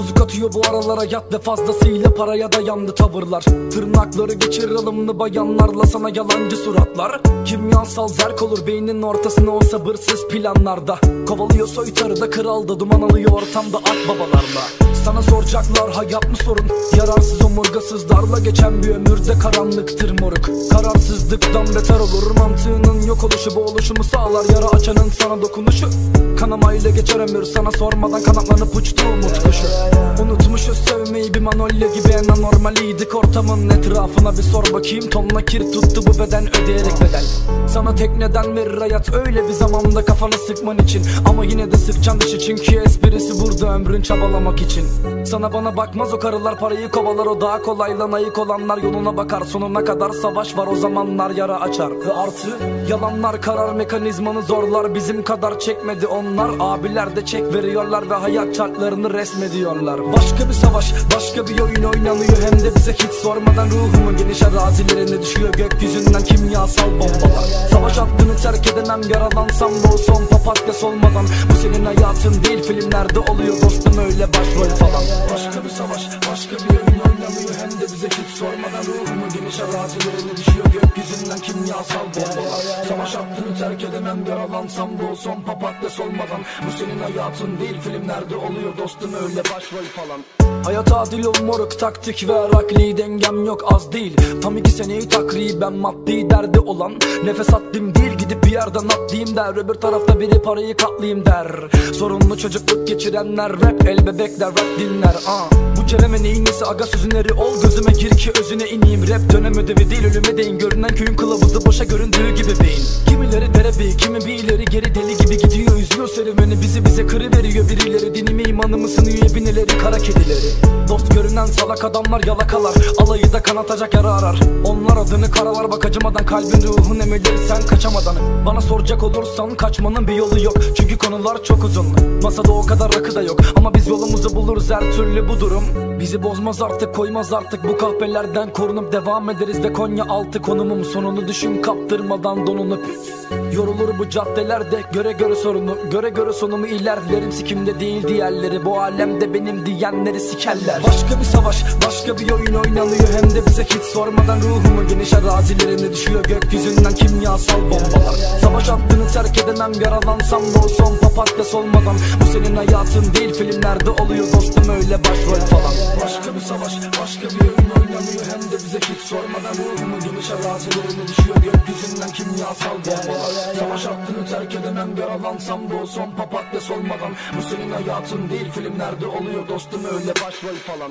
Bozuk atıyor bu aralara yat ve fazlasıyla paraya dayandı tavırlar. Tırnakları geçir alımlı bayanlarla sana yalancı suratlar. Kimyasal zerk olur beynin ortasına o sabırsız planlarda. Kovalıyor soytarı da kralda duman alıyor ortamda akbabalarla Sana soracaklar hayat mı sorun? Yararsız omurgasızlarla geçen bir ömürde karanlıktır moruk. Kararsızlıktan beter olur mantığının yok oluşu Bu oluşumu sağlar. Yara açanın sana dokunuşu. Kanamayla geçer ömür sana sormadan kanatlanıp uçtu umut kuşu Unutmuşuz sevmeyi bir manolya gibi en anormaliydik Ortamın etrafına. Bir sor bakayım tonla kir tuttu bu beden ödeyerek bedel. Sana tek neden verir hayat öyle bir zamanda kafanı sıkman için. Ama yine de sıkcan dışı çünkü esprisi burada ömrün çabalamak için. Sana bana bakmaz o karılar parayı kovalar o daha kolay lan ayık olanlar yoluna bakar. Sonuna kadar savaş var o zamanlar yara açar. Ve artı yalanlar karar mekanizmanı zorlar. Bizim kadar çekmedi onlar. Abiler de çek veriyorlar Ve hayat çarklarını resmediyorlar Başka bir savaş başka bir oyun oynanıyor. Hem de bize hiç sormadan ruhumun geniş arazilerine düşüyor. Gökyüzünden kimyasal bombalar. Savaş hattını terk edemem yaralansam da son papatya solmadan. Bu senin hayatın değil filmlerde oluyor dostum öyle başrol falan. Başka bir savaş başka bir oyun oynanıyor. Hem de bize hiç sormadan ruhumun geniş arazilerine düşüyor Gökyüzünden kimyasal bombalar Savaş hattını terk edemem yaralansam o son papatya solmadan. Bu senin hayatın değil filmlerde oluyor dostum öyle başrol falan. Hayat adil ol moruk taktik ve rakli dengem yok az değil. Tam iki seneyi takriben maddi derdi olan. Nefes attım değil gidip bir yerden atlayayım der. Öbür tarafta biri parayı katlayayım der. Sorunlu çocukluk geçirenler rap el bebekler rap dinler. Ah. Bu Kerem'e neyin nesi aga sözün eri ol Gözüme gir ki özüne ineyim. Rap dönem ödevi değil ölüme değin. Görünen köyün kılavuzu boşa göründüğü gibi beyin. Kimileri derebi kimi bir ileri geri deli gibi gidiyor Üzüyor serüveni. Bizi bize kırı veriyor Birileri. Dinimi imanımı sınıyor Ebineleri kara kedileri Görünen salak adamlar yalakalar. Alayı da kanatacak yara arar. Onlar adını karalar bak acımadan Kalbin ruhun emirleri sen kaçamadan. Bana soracak olursan kaçmanın bir yolu yok. Çünkü konular çok uzun. Masada o kadar rakı da yok. Ama biz yolumuzu buluruz her türlü bu durum. Bizi bozmaz artık koymaz artık. Bu kahpelerden korunup devam ederiz Ve Konya altı konumum sonunu düşün kaptırmadan donunup. Yorulur bu caddelerde göre göre sorunu Göre göre sonumu ilerlerim sikimde değil diğerleri. Bu alemde benim diyenleri sikerler. Başka bir savaş. Başka bir oyun oynanıyor Hem de bize hiç sormadan ruhumun geniş arazilerine düşüyor. Gökyüzünden kimyasal bombalar. Savaş hattını terk edemem yaralansam da o son papatya solmadan. Bu senin hayatın değil filmlerde oluyor dostum öyle başrol falan. Başka bir savaş başka bir oyun oynanıyor. Hem de bize hiç sormadan ruhumun geniş arazilerine düşüyor. Gökyüzünden kimyasal bombalar. Savaş hattını terk edemem yaralansam da o son papatya solmadan. Bu senin hayatın değil filmlerde oluyor dostum öyle başrol falan